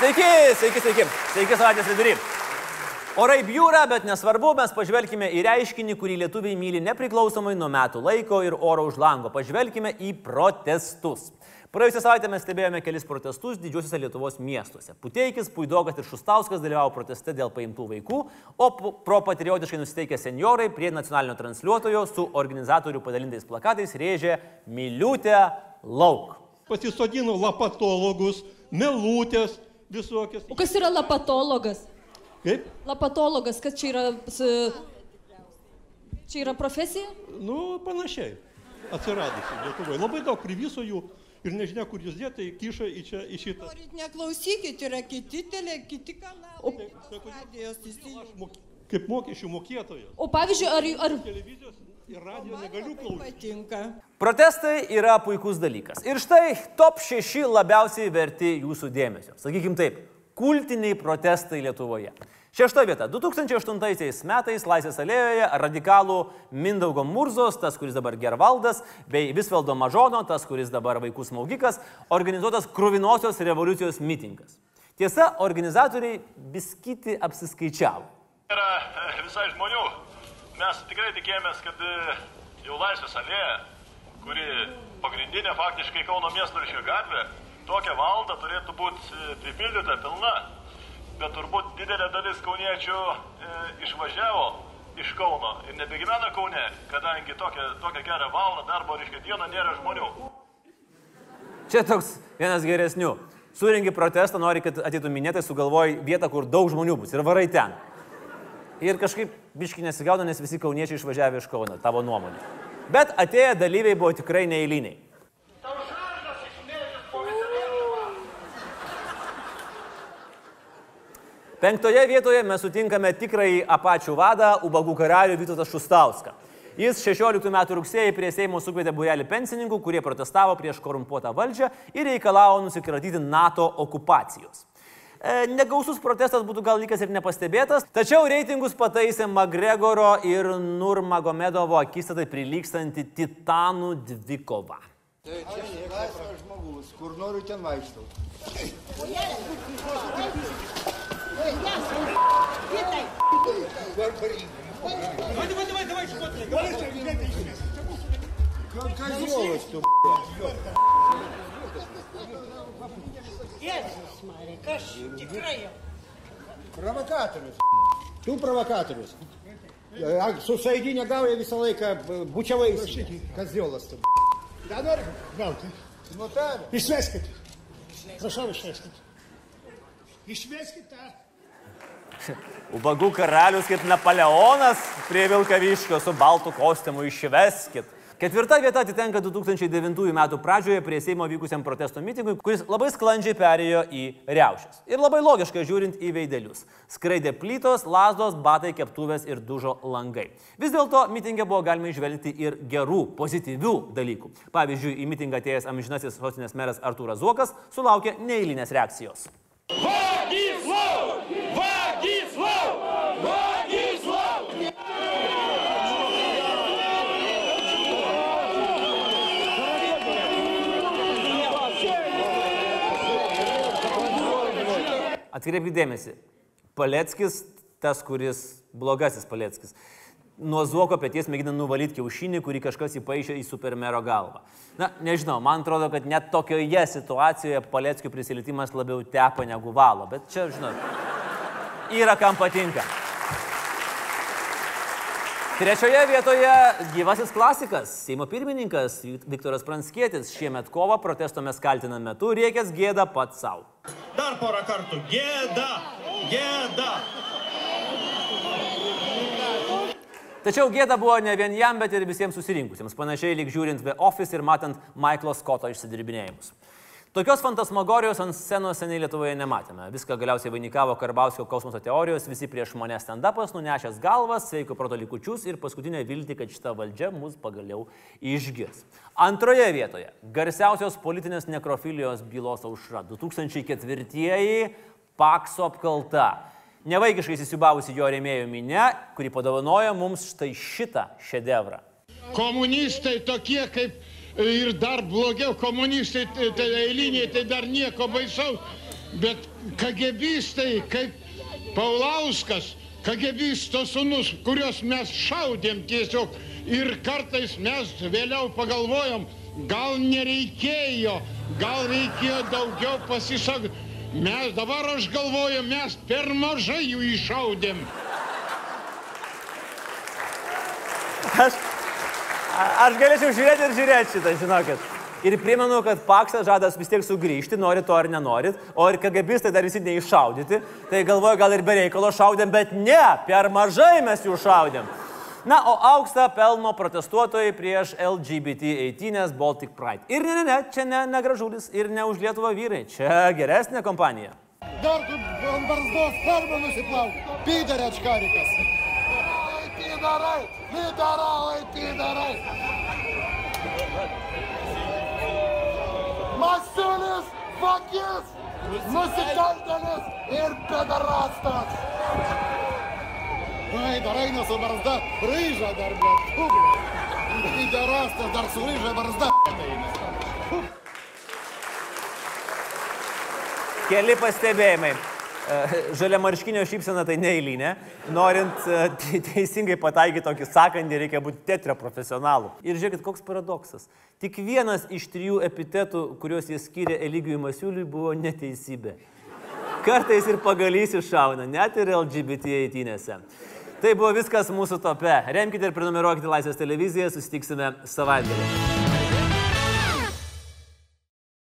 Sveiki, sveiki, sveiki. Sveiki savaitės vidury. Orai bjūra, bet nesvarbu, mes pažvelkime į reiškinį, kurį lietuviai myli nepriklausomai nuo metų laiko ir oro už lango. Pažvelkime į protestus. Praėjusią savaitę mes stebėjome kelis protestus didžiuosiuose Lietuvos miestuose. Puteikis, Puidokas ir Šustauskas dalyvavo proteste dėl paimtų vaikų, o pro-patriotiškai nusiteikę seniorai prie nacionalinio transliuotojo su organizatorių padalintais plakatais rėžė Miliutę lauk. Pasisodino lapatologus, melutės, visokias. O kas yra lapatologas? Kaip? Lapatologas, kas čia yra? Čia yra profesija? Nu, panašiai. Atsiradusi Lietuvoje. Labai daug priviso jų ir nežinia, kur jūs dėtai, kiša į, čia, į šitą. Norit neklausykit, yra kiti tele, kiti O- kanalai. Radijos įsijungia. Aš mok, kaip mokesčių mokėtojas. O pavyzdžiui, ar, ar Televizijos ir radio negaliu klausyti. Protestai yra puikus dalykas. Ir štai top 6 labiausiai verti jūsų dėmesio. Sakykim taip, kultiniai protestai Lietuvoje. Šešta vieta. 2008 metais Laisvės alėjoje radikalų Mindaugo Murzos, tas, kuris dabar Gervaldas, bei Visvaldo Mažono, tas, kuris dabar vaikų smaugikas, organizuotas Kruvinosios revoliucijos mitingas. Tiesa, organizatoriai biskyti apsiskaičiavo. yra visai žmonių. Mes tikrai tikėjomės, kad e, jau Laisvės alėja, kuri pagrindinė faktiškai Kauno miesto ryšio gatvė, tokia valda turėtų būti e, pripildyta pilna. Bet turbūt didelė dalis kauniečių e, išvažiavo iš Kauno ir nebegyvena Kaune, kadangi tokia, tokia gerą valandą darbo ryškia dieną nėra žmonių. Čia toks vienas geresnių. Surengi protestą, nori, kad ateitų minėtai, sugalvoji vietą, kur daug žmonių bus ir varai ten. Ir kažkaip biški nesigauna, nes visi kauniečiai išvažiavę iš Kauno, tavo nuomonė. Bet atėję dalyviai buvo tikrai neįliniai. Penktoje vietoje mes sutinkame tikrąjį apačių vadą, ubagų karalių Vytautą Šustauską. Jis 16 metų rugsėjai prie Seimo sukvietė bujelį pensininkų, kurie protestavo prieš korumpuotą valdžią ir reikalavo nusikratyti NATO okupacijos negausus protestas būtų gal likęs ir nepastebėtas, tačiau reitingus pataisė Magregoro ir Nurmagomedovo akistatai prilykstanti Titanų dvikova. Tai čia laisvas žmogus, kur noriu ten vaikštau. Ką jūs tu? Jėzus, Marija, kas tikrai jau. Provokatorius. Tu provokatorius. Su saidinė gauja visą laiką bučiavai. Kaziolas tu. Ką nori gauti? Nu tai. Išveskit. Prašau, išveskit. Išveskit tą. Ubagų karalius kaip Napoleonas prie Vilkaviškio su baltu kostiumu išveskit. Ketvirta vieta atitenka 2009 m. pradžioje prie Seimo vykusiam protesto mitingui, kuris labai sklandžiai perėjo į reušės. Ir labai logiška žiūrint į veidelius. Skraidė plytos, lasdos, batai, keptuvės ir dužo langai. Vis dėlto mitingė buvo galima išvelgti ir gerų, pozityvių dalykų. Pavyzdžiui, į mitingą atėjęs amžinasis sostinės meras Artūras Zuokas sulaukė neįlinės reakcijos. Atkreipkite dėmesį, Paleckis, tas, kuris blogasis Paleckis, nuo zuoko pėties mėgina nuvalyti kiaušinį, kurį kažkas įpaaišė į supermero galvą. Na, nežinau, man atrodo, kad net tokioje situacijoje Paleckio prisilietimas labiau tepa negu valo, bet čia, žinot, yra kam patinka. Trečioje vietoje gyvasis klasikas, Seimo pirmininkas Viktoras Pranskėtis šiemet kovą protesto mes kaltiname metu riekęs gėdą pats savo. Dar porą kartų. Gėda. Gėda. Tačiau gėda buvo ne vien jam, bet ir visiems susirinkusiems, panašiai lyg žiūrint The Office ir matant Michaelo Scotto išsidirbinėjimus. Tokios fantasmagorijos ant scenos seniai Lietuvoje nematėme. Viską galiausiai vainikavo Karbauskio kosmoso teorijos, visi prieš mane stand-upas, nunešęs galvas, sveiko proto likučius ir paskutinę viltį, kad šita valdžia mus pagaliau išgirs. Antroje vietoje - garsiausios politinės nekrofilijos bylos aušra. 2004-ieji Pakso apkalta. Nevaikiškai įsisiubavusi jo rėmėjų minė, kuri padovanojo mums štai šitą šedevrą. Komunistai tokie kaip ir dar blogiau, komunistai tai, eiliniai, tai dar nieko baisaus. Bet kagebistai kaip Paulauskas, kagebisto sunus, kuriuos mes šaudėm tiesiog ir kartais mes vėliau pagalvojom, gal nereikėjo, gal reikėjo daugiau pasisakyti. Mes dabar aš galvoju, mes per mažai jų iššaudėm. Aš, aš galėčiau žiūrėti ir žiūrėti šitą, žinokit. Ir primenu, kad Paksas žadas vis tiek sugrįžti, norit to ar nenorit, o ir KGBistai dar visi neiššaudyti. Tai galvoju, gal ir be reikalo šaudėm, bet ne, per mažai mes jų šaudėm. Na, o aukštą pelno protestuotojai prieš LGBT eitynės Baltic Pride. Ir ne, ne, ne, čia ne, ne gražulis ir ne už Lietuvą vyrai, čia geresnė kompanija. Dar tu ant barzdos spermą nusiplauk. Pidarė atškarikas. Pidarai, pidarai, pidarai. Masiulis, vakis, nusikaltėlis ir pedarastas. Ai, dar eina su barzda, ryža dar, blėt. Pidarastas dar su ryža barzda. Keli pastebėjimai. Žalia marškinio šypsena tai neįlynė. Norint e, te- teisingai pataikyti tokį sakandį, reikia būti teatro profesionalu. Ir žiūrėkit, koks paradoksas. Tik vienas iš trijų epitetų, kuriuos jie skiria Eligijui Masiuliui, buvo neteisybė. Kartais ir pagalys iššauna, net ir LGBT eitynėse. Tai buvo viskas mūsų tope. Remkite ir prenumeruokite Laisvės televiziją, susitiksime savaitgalį.